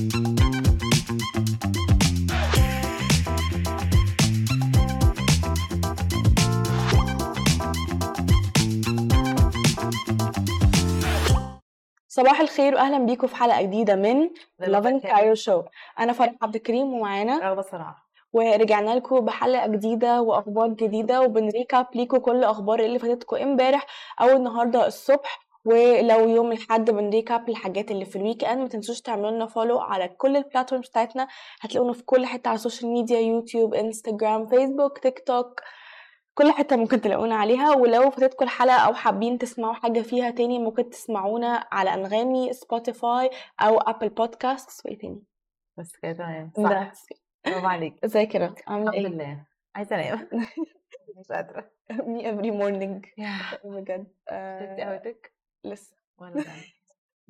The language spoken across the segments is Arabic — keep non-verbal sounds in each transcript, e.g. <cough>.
صباح الخير واهلا بيكم في حلقة جديدة من The Love and Cairo. Cairo Show. أنا فرح عبد الكريم ومعانا رغبة صراحة ورجعنا لكم بحلقة جديدة وأخبار جديدة وبن recap ليكم كل أخبار اللي فاتتكم امبارح أو النهارده الصبح. ولو يوم الأحد بن recap الحاجات اللي في ال weekend ما تنسوش تعملوا لنا follow على كل ال platforms بتاعتنا. هتلاقونا في كل حتة على ال social media يوتيوب انستجرام فيسبوك تيك توك كل حتة ممكن تلاقونا عليها. ولو فاتتكم الحلقة أو حابين تسمعوا حاجة فيها تاني ممكن تسمعونا على أنغامي سبوتيفاي أو ابل بودكاست وإيه تاني؟ بس كده تمام. صح. برافو عليك. ازيك يا رب عاملة الحمد إيه؟ لله. عايزة أنام. <laughs> مش <laughs> me every morning. يا بجد آه قهوتك؟ لسه. ولا لا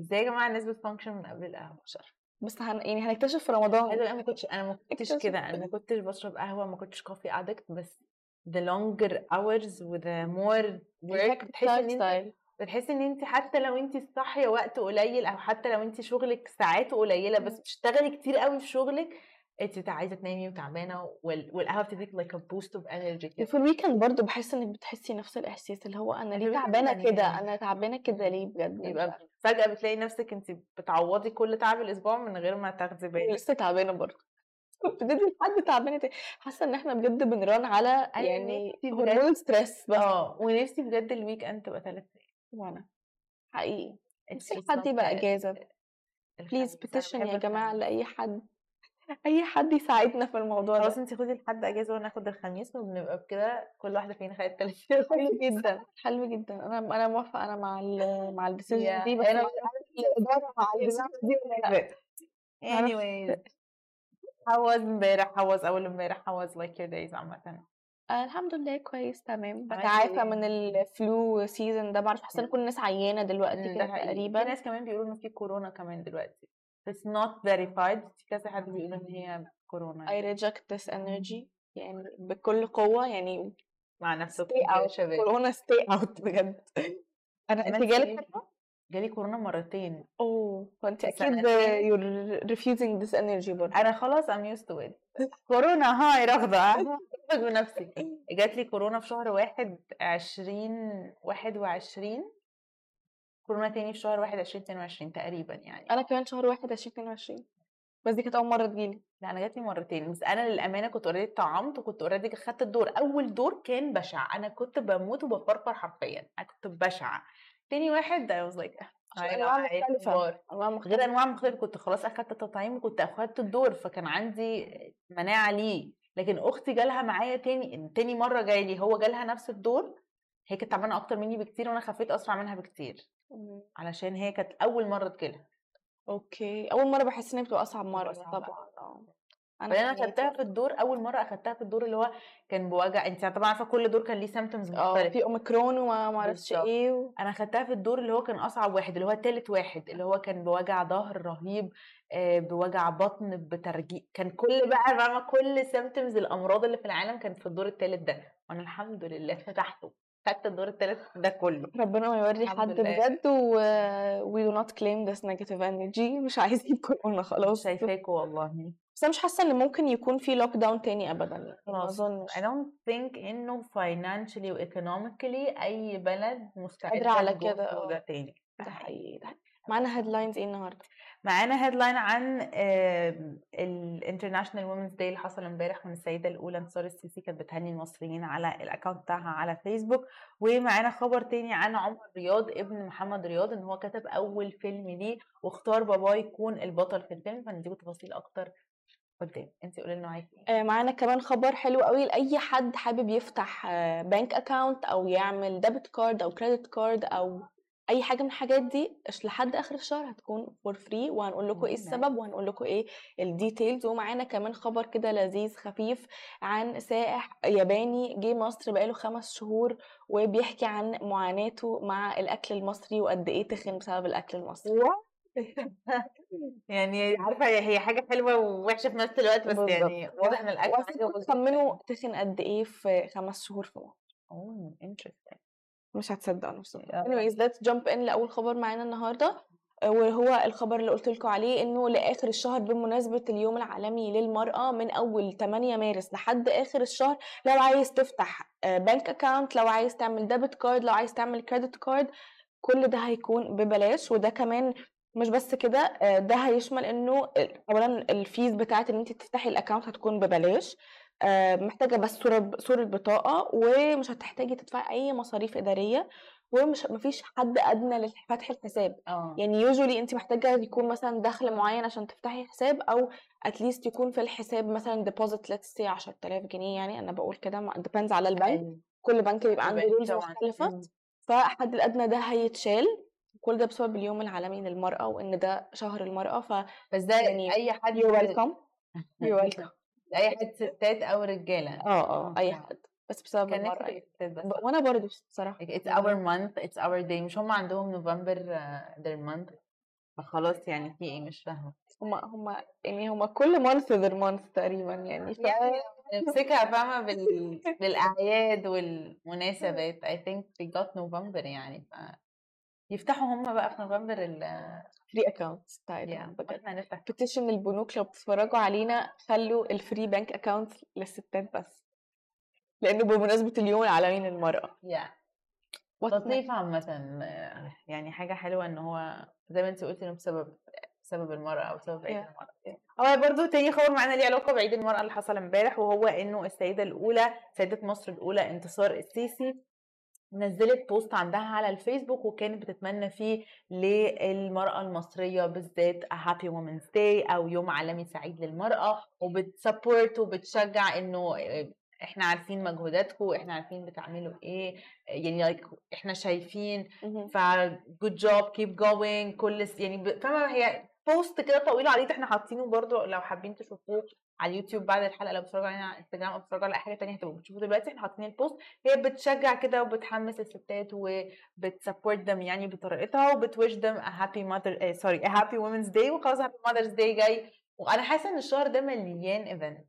إزاي يا جماعة الناس بت function من قبل القهوة؟ مش عارفة. بس هن... يعني هنكتشف في رمضان. أنا ما كنتش أنا ما كنتش. كده. أنا ما كنتش بشرب قهوة ما كنتش coffee addict بس the longer hours و the more work بتحسي إن أنت بتحسي إن أنت حتى لو أنت صاحيه وقت قليل أو حتى لو أنت شغلك ساعات قليلة بس بتشتغلي كتير قوي في شغلك انت عايزة تنامي وتعبانة وال- والقهوه بتديك like a boost of energy كده. وفي ال weekend برضو بحس إنك بتحسي نفس الإحساس اللي هو أنا ليه تعبانة يعني كده؟ أنا تعبانة كده ليه بجد؟ يبقى. فجأة بتلاقي نفسك انت بتعوضي كل تعب الأسبوع من غير ما تاخدي بالك. لسه تعبانة برضه. <laughs> بجد حد تعبانة تاني. حاسة إن إحنا بجد بن run على أيوة، يعني. هرمون stress بس. آه ونفسي بجد ال weekend تبقى ثلاث وأنا حقيقي. أيام نفسي حد يبقى إجازة. please petition يا جماعة لأي حد. أي حد يساعدنا في الموضوع خلاص ده انت خدي الحد أجازة وأنا اخد الخميس وبنبقى بكده كل واحدة فينا خدت ثلاث حلو جدا. حلو جدا. أنا أنا موافقة. أنا مع ال مع ال decision دي بس أنا مع الإدارة مع ال decision دي <laughs> anyways. was امبارح was أول امبارح was like your days عامة. آه، الحمد لله كويس. تمام. بتعافى؟ من ال flu season ده بعرف حاسة إن. كل الناس عيانه دلوقتي ده كده حقيقي. في تقريبا ناس كمان بيقولوا ان في كورونا كمان دلوقتي. It's not verified. في كذا حد بيقول إن هي كورونا. I reject this energy. يعني بكل قوة يعني مع stay out. شباب. كورونا stay out <laughs> بجد. أنا أنت جالك؟ حاجة؟ جالي كورونا مرتين. أوه. فأنت أكيد <laughs> you're refusing this energy برضه. أنا خلاص I'm used to it. كورونا هاي أخرج <laughs> بنفسي. جات لي كورونا في شهر واحد عشرين واحد وعشرين. كورونا تاني في شهر واحد عشرين اتنين وعشرين تقريبا يعني. أنا كمان شهر واحد 2022 بس دي كانت أول مرة تجيلي. لا أنا جات لي مرتين. بس أنا للأمانة كنت already طعمت وكنت already خدت الدور. أول دور كان بشع. أنا كنت بموت وبفرفر حرفيا. أنا كنت بشعه تاني واحد I was like عشان هاي أنواع. أنواع غير أنواع مختلفة كنت خلاص أخدت التطعيم وكنت أخدت الدور فكان عندي مناعة ليه. لكن أختي جالها معايا تاني تاني مرة جاي لي هو جالها نفس الدور. هي كانت تعبانة أكتر مني بكتير وأنا خفيت أسرع منها بكتير. علشان هي كانت أول مرة تجيلها أوكي. أول مرة بحس ان هي بتبقى أصعب مرة. طبعا آه. بعدين أنا حقيقي أخدتها في الدور أول مرة أخدتها في الدور اللي هو كان بوجع. انت طبعا عارفة كل دور كان ليه symptoms آه مختلفة. في أوميكرون وما بالظبط. إيه و... أنا خدتها في الدور اللي هو كان أصعب واحد اللي هو تالت واحد اللي هو كان بوجع ظهر رهيب آه، بوجع بطن بترجيع كان كل <laughs> بقى فاهمة كل symptoms الأمراض اللي في العالم كانت في الدور التالت ده. وأنا الحمد لله فتحته. خدت الدور التالت ده كله. ربنا ما يوري حد. بجد و we do not claim this negative energy. مش عايزين <laughs> كورونا خلاص. شايفاكوا والله. بس أنا مش حاسة إن ممكن يكون في lockdown تاني ابدا. يعني ما أظنش. I don't think إنه financially و economically أي بلد مستعدة على كده،. ده تاني. ده حقيقي ده حقيقي. معانا headlines إيه النهارده؟ معانا headline عن ال International Women's Day اللي حصل امبارح من السيدة الأولى انتصار السيسي كانت بتهني المصريين على ال account بتاعها على فيسبوك ومعانا خبر تاني عن عمر رياض ابن محمد رياض إن هو كتب أول فيلم ليه واختار باباه يكون البطل في الفيلم. فنديكوا تفاصيل أكتر قدام. انت قولي لنا إيه آه، معانا كمان خبر حلو قوي لأي حد حابب يفتح bank account أو يعمل debit card أو credit card أو أي حاجة من الحاجات دي لحد آخر الشهر هتكون for free وهنقول لكم إيه السبب وهنقول لكم إيه ال details ومعانا كمان خبر كده لذيذ خفيف عن سائح ياباني جه مصر بقاله خمس شهور وبيحكي عن معاناته مع الأكل المصري وقد إيه تخن بسبب الأكل المصري. يعني عارفة هي حاجة حلوة ووحشة في نفس الوقت بس بالظبط. يعني واضح إن الأكل. تخمنوا تخن قد إيه في خمس شهور في مصر. أوه interesting. مش هتصدقوا نفسكم يلا. anyways let's jump in لأول خبر معانا النهاردة. وهو الخبر اللي قلت لكم عليه إنه لآخر الشهر بمناسبة اليوم العالمي للمرأة من أول 8 مارس لحد آخر الشهر لو عايز تفتح bank account لو عايز تعمل debit card لو عايز تعمل credit card كل ده هيكون ببلاش. وده كمان مش بس كده آه، ده هيشمل إنه اولا ال fees بتاعت إن أنت تفتحي ال account هتكون ببلاش. آه، محتاجة بس صورة صورة بطاقة ومش هتحتاجي تدفعي أي مصاريف إدارية ومش مفيش حد أدنى لفتح الحساب. آه. يعني usually انت محتاجة يكون مثلا دخل معين عشان تفتحي حساب أو at least يكون في الحساب مثلا deposit let's say 10000 جنيه. يعني أنا بقول كده depends على البنك. كل بنك بيبقى عنده rules. مختلفة. فالحد الأدنى ده هيتشال كل ده بسبب اليوم العالمي للمرأة وإن ده شهر المرأة. ف بس ده يعني أي حد you're welcome. <laughs> You're welcome. اي حد ستات أو رجالة. آه آه آه. حد. بس بسبب المرأة يعني. بس. ب- وأنا برضو بصراحة it's our month it's our day. مش هم عندهم نوفمبر uh, their month. فخلاص يعني في إيه مش فاهمة. هما هما يعني هما كل month their month تقريبا يعني. ف... يعني نمسكها فاهمة بال... بالأعياد والمناسبات. I think they got نوفمبر يعني. ف يفتحوا هم بقى في نوفمبر ال free accounts بتاعتهم بجد. petition البنوك لو بتتفرجوا علينا خلوا ال free bank account للستات بس. لأنه بمناسبة اليوم العالمي yeah. What's لطيف عامة يعني حاجة حلوة إن هو زي ما أنت قلتي إنه بسبب بسبب المرأة أو بسبب عيد Yeah. المرأة. هو برضو تاني خبر معانا ليه علاقة بعيد المرأة اللي حصل امبارح وهو إنه السيدة الأولى سيدة مصر الأولى انتصار السيسي. نزلت بوست عندها على الفيسبوك وكانت بتتمنى فيه للمرأة المصرية بالذات happy women's day أو يوم عالمي سعيد للمرأة. وبت support وبتشجع إنه إحنا عارفين مجهوداتكم إحنا عارفين بتعملوا إيه يعني like إحنا شايفين. ف good job keep going كل يعني فاهمة؟ هي بوست كده طويل عريض إحنا حاطينه برضو لو حابين تشوفوه. على اليوتيوب بعد الحلقة لو بتتفرجوا علينا على انستجرام أو بتتفرجوا على أي حاجة تانية هتبقوا بتشوفوه دلوقتي إحنا حاطين البوست هي بتشجع كده وبتحمس الستات وبت support them يعني بطريقتها وبت wish them a happy mother eh, sorry a happy women's day وخلاص happy mother's day جاي. وأنا حاسة إن الشهر ده مليان event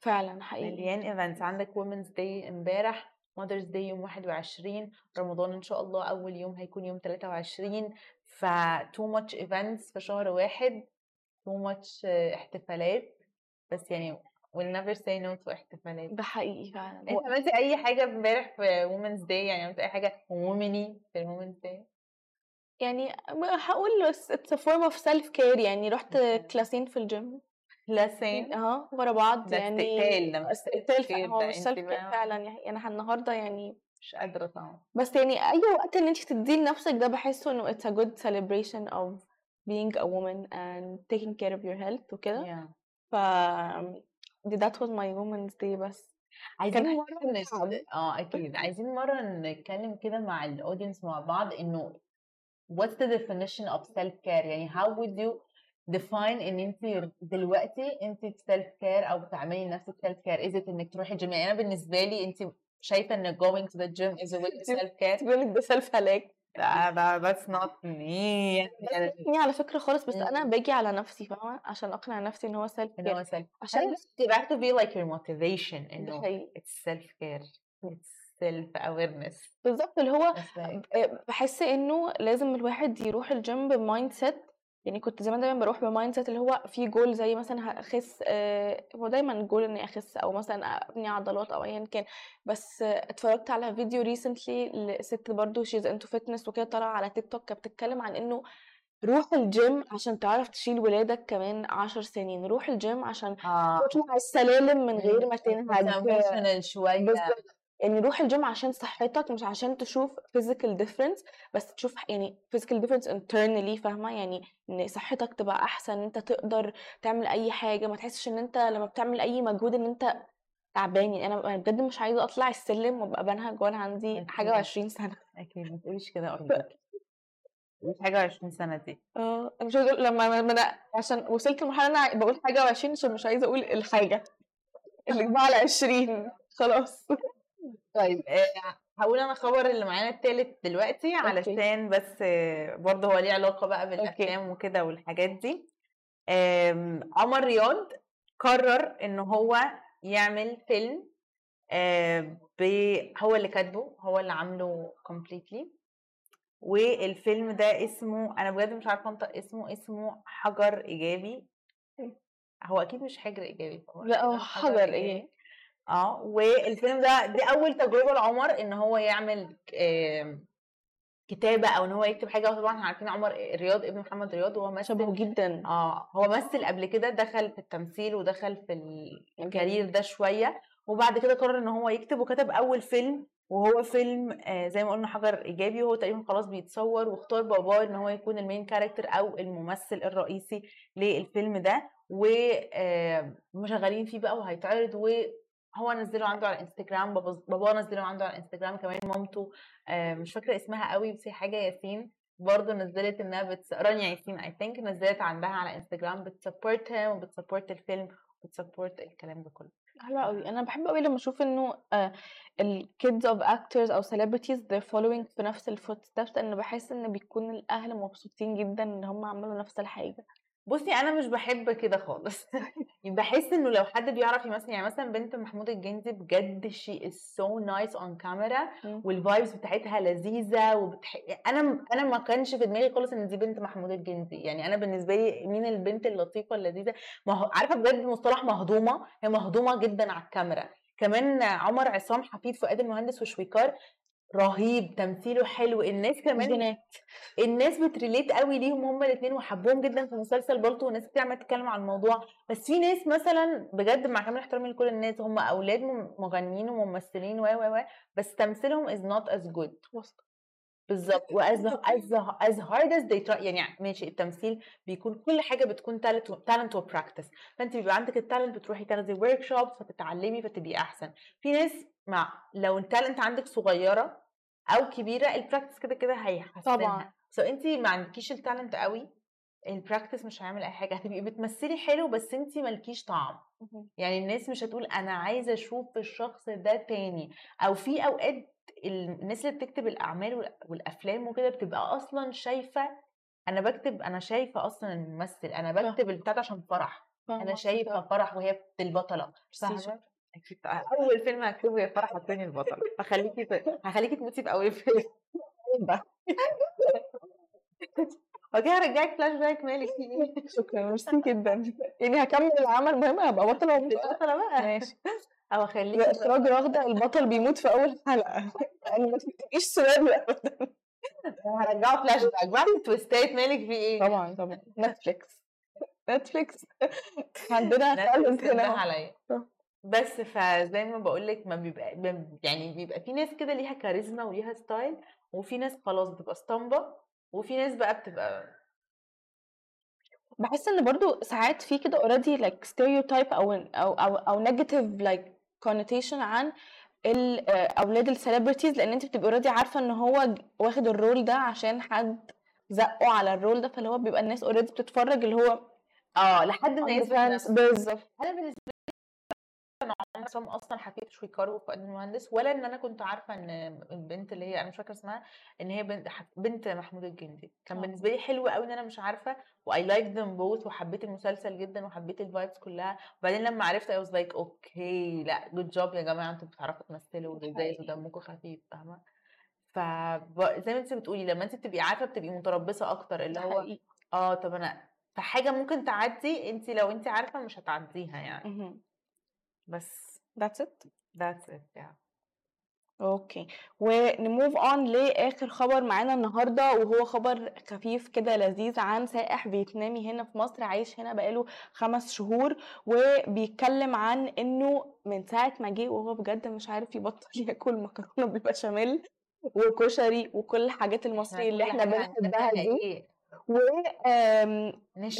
فعلا حقيقي. مليان events عندك women's day امبارح mother's day يوم 21 رمضان إن شاء الله أول يوم هيكون يوم 23 ف too much events في شهر واحد much آه، احتفالات. بس يعني we'll never say no to احتفالات. ده حقيقي فعلا. انت عملتي أي حاجة امبارح في women's day يعني عملتي أي حاجة وومني في women's day يعني هقول بس a form of self care يعني رحت. كلاسين في الجيم لسين آه ورا بعض. ده يعني استقتال ده استقتال هو مش فعلا. يعني أنا النهارده يعني مش قادرة طبعا. بس يعني أي وقت إن أنت تديه لنفسك ده بحسه إنه it's a good celebration of being a woman and taking care of your health وكده. Yeah. ف that was my woman's day بس. عايزين كان مرة. آه أكيد. عايزين مرة نتكلم كده مع الاودينس مع بعض إنه what's the definition of self care يعني how would you define إن أنت دلوقتي أنت self care أو بتعملي لنفسك self care is it إنك تروحي الجيم يعني أنا بالنسبة لي أنت شايفة إن going to the gym is a way to self care تقول لك ده سيلف هلاك ده that's not me. يعني يعني على فكرة خالص بس أنا مم. باجي على نفسي فاهمة؟ عشان أقنع نفسي إن هو سيلف إن كير هو self عشان you have to be like your motivation حقيقي. it's self care it's self awareness. بالظبط اللي هو بحس إنه لازم الواحد يروح الجيم ب mindset يعني كنت زمان دايما بروح ب mindset اللي هو في جول زي مثلا هخس آه، هو دايما الجول إني أخس أو مثلا أبني عضلات أو ايا كان. بس آه، اتفرجت على فيديو recently لست برضو she's into fitness وكده طالعة على تيك توك كانت بتتكلم عن إنه روح الجيم عشان تعرف تشيل ولادك كمان عشر سنين. روح الجيم عشان آه. تطلع السلالم من غير ما تنهج. بالظبط. يعني روح الجيم عشان صحتك مش عشان تشوف physical difference بس تشوف يعني physical difference internally فاهمة؟ يعني إن صحتك تبقى أحسن أنت تقدر تعمل أي حاجة ما تحسش إن أنت لما بتعمل أي مجهود إن أنت تعبان. يعني أنا أنا بجد مش عايزة أطلع السلم وأبقى بنهج وأنا عندي حاجة أكيد. وعشرين سنة. أكيد. ما تقوليش كده <laughs> أرجوك. مش حاجة 20 سنة دي. آه. أنا مش أقول لما أنا عشان وصلت لمرحلة أنا بقول حاجة وعشرين عشان مش عايزة أقول الحاجة. اللي على عشرين. خلاص. طيب آه، هقول أنا خبر اللي معانا التالت دلوقتي علشان بس آه، برضه هو ليه علاقة بقى بالأفلام وكده والحاجات دي. عمر رياض قرر إن هو يعمل فيلم. هو اللي كاتبه هو اللي عامله completely. والفيلم ده اسمه أنا بجد مش عارفة أنطق اسمه اسمه حجر إيجابي؟ هو أكيد مش حجر إيجابي لا هو حجر إيه؟ آه والفيلم ده دي أول تجربة لعمر إن هو يعمل كتابة أو إن هو يكتب حاجة وطبعا إحنا عارفين عمر رياض ابن محمد رياض وهو مثل شبهه جدا. آه هو مثل قبل كده دخل في التمثيل ودخل في ال career ده شوية وبعد كده قرر إن هو يكتب وكتب أول فيلم وهو فيلم آه زي ما قلنا حجر إيجابي وهو تقريبا خلاص بيتصور واختار باباه إن هو يكون ال main character أو الممثل الرئيسي للفيلم ده ومشغلين فيه بقى وهيتعرض وهو نزله عنده على الإنستجرام بابا نزله عنده على الإنستجرام كمان مامته آه مش فاكرة اسمها قوي بس هي حاجة ياسين برضه نزلت إنها بت... رانيا ياسين I think نزلت عندها على إنستجرام بت support him وبت support الفيلم وبت support الكلام ده كله. حلو قوي. أنا بحب قوي لما أشوف إنه ال kids of actors أو celebrities they're following في نفس ال footsteps لأن بحس إن بيكون الأهل مبسوطين جدا إن هم عملوا نفس الحاجة. بصي أنا مش بحب كده خالص. <laughs> بحس إنه لو حد بيعرف يمثل يعني مثلا بنت محمود الجندي بجد she is so nice on camera. وال vibes بتاعتها لذيذة وبتح... أنا أنا ما كانش في دماغي خالص إن دي بنت محمود الجندي. يعني أنا بالنسبة لي مين البنت اللطيفة اللذيذة؟ ما هو عارفة بجد مصطلح مهضومة؟ هي مهضومة جدا على الكاميرا. كمان عمر عصام حفيد فؤاد المهندس وشويكار رهيب تمثيله حلو الناس كمان بنات الناس بت relate قوي ليهم هما الاثنين وحبوهم جدا في مسلسل بالطو وناس كتير عمالة تتكلم عن الموضوع. بس في ناس مثلا بجد مع كامل احترامي لكل الناس هم أولاد مغنيين وممثلين و و و بس تمثيلهم not as good. وسط. بالظبط. و as as as hard as they try يعني ماشي التمثيل بيكون كل حاجة بتكون talent talent و practice فانت بيبقى عندك ال talent بتروحي تاخدي workshop فتتعلمي فتبقي أحسن. في ناس مع لو ال talent عندك صغيرة أو كبيرة ال practice كده كده هيحسنها. طبعا. so انت ما عندكيش ال talent قوي ال practice مش هيعمل أي حاجة هتبقي بتمثلي حلو بس انت مالكيش طعم. يعني الناس مش هتقول أنا عايزة أشوف الشخص ده تاني. أو في أوقات الناس اللي بتكتب الأعمال وال- والأفلام وكده بتبقى أصلا شايفة أنا بكتب أنا شايفة أصلا الممثل أنا. بكتب البتاع عشان فرح. أنا شايفة آه. فرح وهي البطله فاهمة. أكيد. أول فيلم هكتبه هي فرح هتكوني البطله هخليكي هخليكي تموتي في اول فيلم. <laughs> ودي هرجعك فلاش باك مالك في إيه؟ شكرا ميرسي جدا. يعني هكمل العمل مهم هبقى بطلة ومش البطله بقى. ماشي. أو اخليكي إخراج رغدة البطل بيموت في أول حلقة. <laughs> يعني ما تكتبيش سؤال ابدا هرجعه فلاش باك بعد التويستات مالك في إيه؟ طبعا طبعا. <laughs> Netflix Netflix عندنا انتبه هنا عليا. بس فزي ما بقول لك ما بيبقى ما- يعني بيبقى في ناس كده ليها كاريزما وليها style وفي ناس خلاص بتبقى اسطمبة وفي ناس بقى بتبقى بحس إن برضو ساعات في كده already like stereotype أو أو أو, أو negative like connotation عن ال- آه، أولاد ال celebrities لأن أنت بتبقي already عارفة إن هو ج- واخد ال role ده عشان حد زقه على ال role ده فاللي هو بيبقى الناس already بتتفرج اللي هو آه لحد ما on the يثبت fans. نفسه بالظبط أنا بالنسبة عصام أصلا حفيد شويكار وفؤاد المهندس ولا إن أنا كنت عارفة إن البنت اللي هي أنا مش فاكرة اسمها إن هي بنت بنت محمود الجندي كان آه. بالنسبة لي حلو قوي إن أنا مش عارفة why like them both وحبيت المسلسل جدا وحبيت ال vibes كلها وبعدين لما عرفت I was like okay لأ good job يا جماعة أنتوا بتعرفوا تمثلوا حقيقي. ودمكم خفيف فاهمة ف زي ما انت بتقولي لما انت بتبقي عارفة بتبقي متربصة أكتر اللي هو حقيقي آه طب أنا فحاجة ممكن تعدي انت لو انت عارفة مش هتعديها يعني. بس that's it? That's it yeah. okay ون move on لآخر خبر معانا النهارده وهو خبر خفيف كده لذيذ عن سائح فيتنامي هنا في مصر عايش هنا بقاله خمس شهور وبيتكلم عن إنه من ساعة ما جه وهو بجد مش عارف يبطل <laughs> ياكل مكرونة بالبشاميل وكشري وكل الحاجات المصري اللي إحنا بنحبها دي. إيه؟ و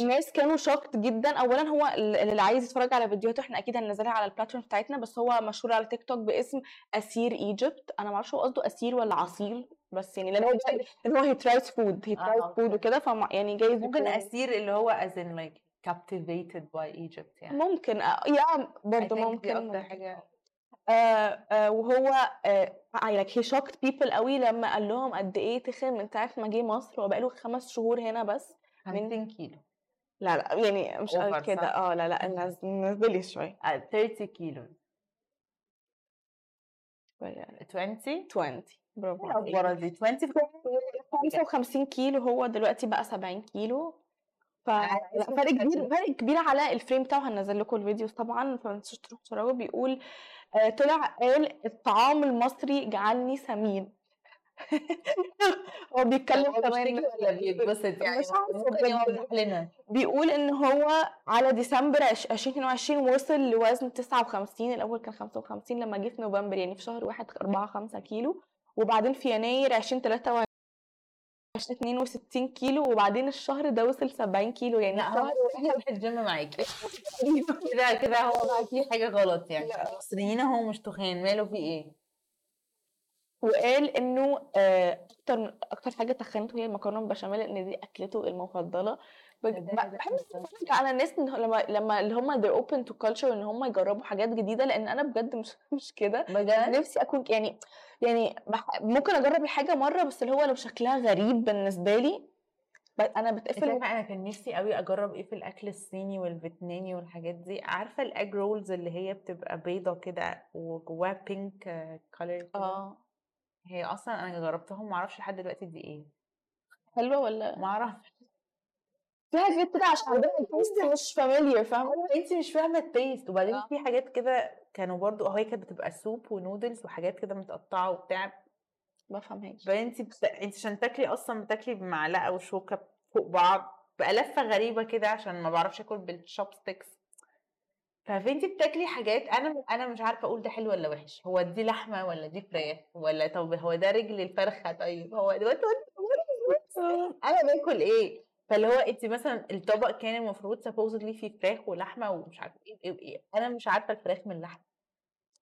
الناس كانوا shocked جدا. اولا هو ال- اللي عايز يتفرج على فيديوهاته إحنا أكيد هننزلها على ال platform بتاعتنا بس هو مشهور على تيك توك باسم أسير Egypt. أنا ما أعرفش هو قصده أسير ولا عصيل بس يعني لأن هو لأن هو he tries food he آه، tries. food وكده فما يعني جايز ممكن أسير اللي هو as in like captivated by Egypt يعني. ممكن آه، yeah I برضه ممكن أكتر ممكن. حاجة آه آه وهو آه like he shocked people قوي لما قال لهم قد إيه تخن من ساعه ما جه مصر هو بقاله خمس شهور هنا بس. 50 كيلو. لا لا يعني مش قوي كده؟ آه لا لا نز- نزلي شوية. آه، 30 كيلو. شوية. 20 20 برافو إيه الأخبار دي؟ 20 في 55 كيلو هو دلوقتي بقى 70 كيلو. ف لأ أشوف فرق كبير. فرق كبير على ال frame بتاعه. هنزل لكم ال videos طبعا فما تنسوش تروحوا تتفرجوا بيقول آه، طلع قال الطعام المصري جعلني سمين <laughs> هو بيتكلم كمان ولا بيتبسط يعني ممكن. يوضح لنا بيقول ان هو على ديسمبر عش- 2022 وصل لوزن 59 الأول كان 55 لما جه في نوفمبر يعني في شهر واحد 4 5 كيلو وبعدين في يناير 2023 62 كيلو وبعدين الشهر ده وصل 70 كيلو يعني لا هو الشهر إحنا رايح الجيم معاكي. <laughs> كده كده هو بقى في حاجة غلط يعني. لا. المصريين هو مش تخان ماله في إيه؟ وقال انه آه، أكتر أكتر حاجة تخنته هي المكرونة بالبشاميل لأن دي اكلته المفضلة. بحب حلو. أتفرج على الناس إن لما لما اللي هم they're open to culture ان هم يجربوا حاجات جديدة لأن أنا بجد مش <laughs> مش كده. بجد؟ نفسي أكون يعني يعني ممكن أجرب الحاجة مرة بس اللي هو لو شكلها غريب بالنسبة لي أنا بتقفل أنا كان نفسي قوي أجرب إيه في الأكل الصيني والفيتنامي والحاجات دي؟ عارفة ال egg rolls اللي هي بتبقى بيضة كده وجواها pink color آه. هي أصلا أنا جربتهم معرفش لحد دلوقتي دي إيه. حلوة ولا؟ معرفش. في حاجات كده عشان عندنا ال taste مش familiar فاهمة؟ انت مش فاهمة ال taste وبعدين آه. في حاجات كده كانوا برضو آه هي كانت بتبقى soup و noodles وحاجات كده متقطعة وبتاع. ما بفهمهاش بعدين انت بت... أنت عشان تاكلي أصلا بتاكلي بمعلقة وشوكة فوق بعض بقى لفه غريبة كده عشان ما بعرفش آكل بال chopsticks فانت بتاكلي حاجات أنا أنا مش عارفة أقول ده حلو ولا وحش. هو دي لحمة ولا دي فراخ ولا طب هو ده رجل الفرخة؟ طيب هو دلوقتي <laughs> أنا باكل إيه؟ فاللي هو انت مثلا الطبق كان المفروض supposedly فيه فراخ ولحمة ومش عارفه إيه إيه وايه أنا مش عارفة الفراخ من اللحمة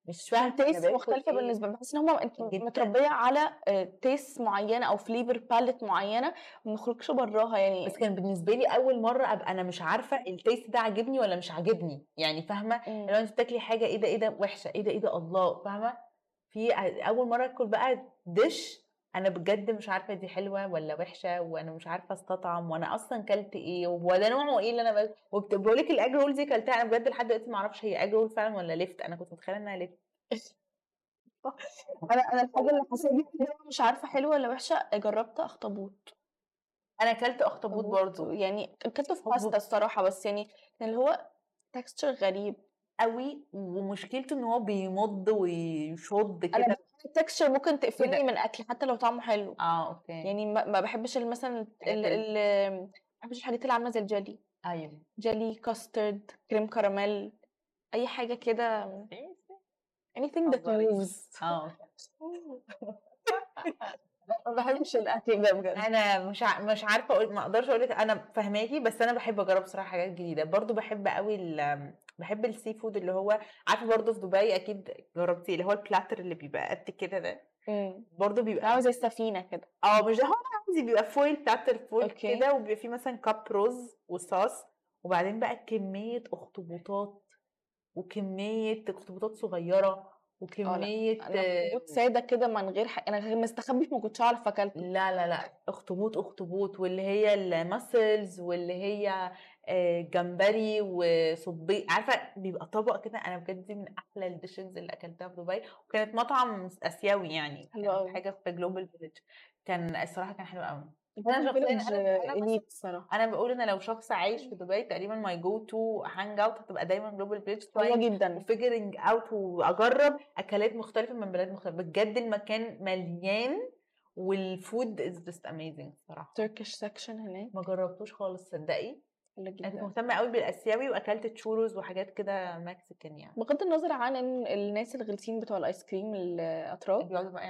مش فاهمة taste باكل مختلفة إيه. بالنسبة لي بحس إن هم انت. متربية على taste معينة أو flavor palette معينة ما نخرجش براها يعني بس كان بالنسبة لي أول مرة أبقى أنا مش عارفة ال taste ده عاجبني ولا مش عاجبني يعني فاهمة مم. لو انت بتاكلي حاجة إيه ده إيه ده وحشة إيه ده إيه ده الله فاهمة في أول مرة آكل بقى dish أنا بجد مش عارفة دي حلوة ولا وحشة وأنا مش عارفة أستطعم وأنا أصلا كلت إيه وده نوعه إيه اللي أنا بقول لك ال egg roll دي كلتها أنا بجد لحد دلوقتي ما أعرفش هي egg roll فعلا ولا لفت أنا كنت متخيلة إنها لفت <laughs> أنا أنا الحاجة اللي حسيت مش عارفة حلوة ولا وحشة جربت أخطبوط. أنا كلت أخطبوط برضو. يعني اكلته في. باستا الصراحة بس يعني اللي هو texture غريب. قوي ومشكلته إن هو بيمض ويشد كده. ال texture ممكن تقفلني كده. من أكل حتى لو طعمه حلو. آه okay. يعني ما بحبش مثلا ال ما بحبش الحاجات اللي عاملة زي الجيلي. أيوه. جيلي كاسترد كريم كراميل أي حاجة كده. Anything that moves. آه <laughs> ما بحبش الأكل ده بجد. أنا مش ع... مش عارفة أقول ما أقدرش أقول لك أنا فهماكي بس أنا بحب أجرب بصراحة حاجات جديدة. برضو بحب قوي ال... بحب ال seafood اللي هو عارفة برضو في دبي أكيد جربتيه اللي هو ال platter اللي بيبقى قد كده ده؟ امم برضو بيبقى عاوز زي السفينة كده. آه مش ده هو عندي بيبقى foil platter foil. كده وبيبقى فيه مثلا cup رز وصوص وبعدين بقى كمية أخطبوطات وكمية أخطبوطات صغيرة وكميه اخطبوط ساده كده من غير حق أنا غير مستخبي ما كنتش أعرف أكلته. لا لا لا أخطبوط أخطبوط واللي هي ال mussels واللي هي آه، جمبري وصبي عارفة بيبقى طبق كده أنا بجد دي من أحلى ال dishes اللي أكلتها في دبي وكانت مطعم آسيوي يعني حلو. حاجة في Global Village كان الصراحة كان حلو قوي أنا شخصياً بس- I ate الصراحة. أنا بقول إن لو شخص عايش في دبي تقريبا my go-to hangout هتبقى دايما Global Village حلوة جدا. و figuring out وأجرب أكلات مختلفة من بلاد مختلفة. بجد المكان مليان وال food is just amazing صراحة Turkish section هناك. ما جربتوش خالص تصدقي حلو أنا مهتمة قوي بالآسيوي وأكلت تشوروز وحاجات كده Mexican يعني. بغض النظر عن إن الناس الغلسين بتوع ال ice cream الاتراك بيقعدوا بقى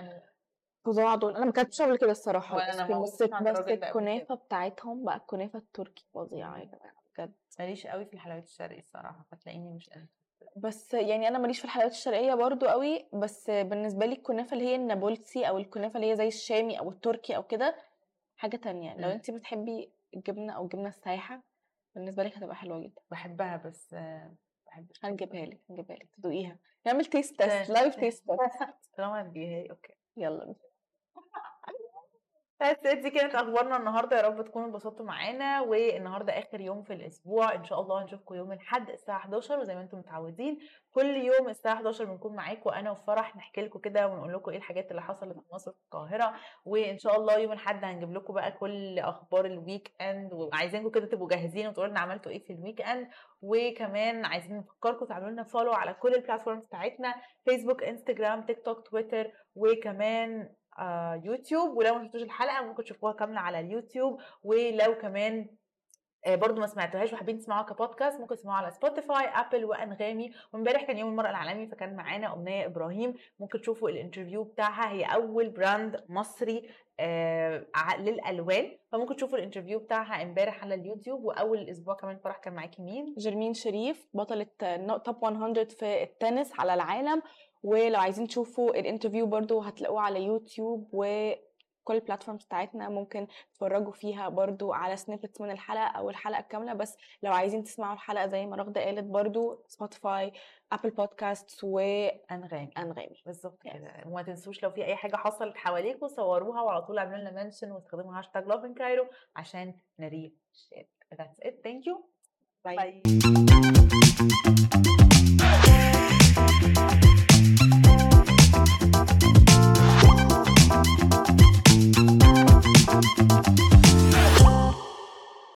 فظاع دول أنا ما كنتش قبل كده الصراحة ولا ما بس عند بس قبل الكنافة بتاعتهم بقى الكنافة التركي فظيعة يا جماعة بجد. ماليش قوي في الحلويات الشرقي الصراحة فتلاقيني مش قد بس يعني أنا ماليش في الحلويات الشرقية برضو قوي بس بالنسبة لي الكنافة اللي هي النابلسي أو الكنافة اللي هي زي الشامي أو التركي أو كده حاجة تانية. لو. انت بتحبي الجبنة أو الجبنة السايحة بالنسبة لك هتبقى حلوة جدا. بحبها بس بحبش هنجيبها لك هنجيبها لك. تدوقيها. نعمل test test. Live test طالما لي okay. يلا بس دي كانت أخبارنا النهارده. يا رب تكونوا انبسطتوا معانا. والنهاردة آخر يوم في الأسبوع. إن شاء الله هنشوفكم يوم الأحد الساعة 11 وزي ما أنتم متعودين كل يوم الساعة 11 بنكون معاكم أنا وفرح نحكي لكم كده ونقول لكم إيه الحاجات اللي حصلت في مصر في القاهرة. وإن شاء الله يوم الأحد هنجيب لكم بقى كل أخبار ال weekend وعايزينكم كده تبقوا جاهزين وتقولوا لنا عملتوا إيه في ال weekend وكمان عايزين نفكركم تعملوا لنا follow على كل ال platforms بتاعتنا. Facebook Instagram TikTok Twitter وكمان يوتيوب ولو ما شفتوش الحلقة ممكن تشوفوها كاملة على اليوتيوب. ولو كمان آه برضو ما سمعتوهاش وحابين تسمعوها كبودكاست ممكن تسمعوها على Spotify Apple وأنغامي. وامبارح كان يوم المرأة العالمي فكان معانا أمنية إبراهيم. ممكن تشوفوا ال interview بتاعها. هي أول brand مصري آه للألوان. فممكن تشوفوا ال interview بتاعها امبارح على اليوتيوب. وأول الأسبوع كمان فرح كان معاكي مين؟ جرمين شريف بطلة top 100 في التنس على العالم. ولو عايزين تشوفوا ال interview برضو هتلاقوه على يوتيوب وكل ال platforms بتاعتنا ممكن تتفرجوا فيها برضو على snippets من الحلقة أو الحلقة الكاملة بس لو عايزين تسمعوا الحلقة زي ما رغدة قالت برضو Spotify Apple Podcast وأنغامي أنغامي بالظبط كده وما تنسوش لو في أي حاجة حصلت حواليكم صوروها وعلى طول اعملوا لنا mention واستخدموا hashtag Lovin Cairo عشان نـ repost That's it. Thank you. Bye. Bye.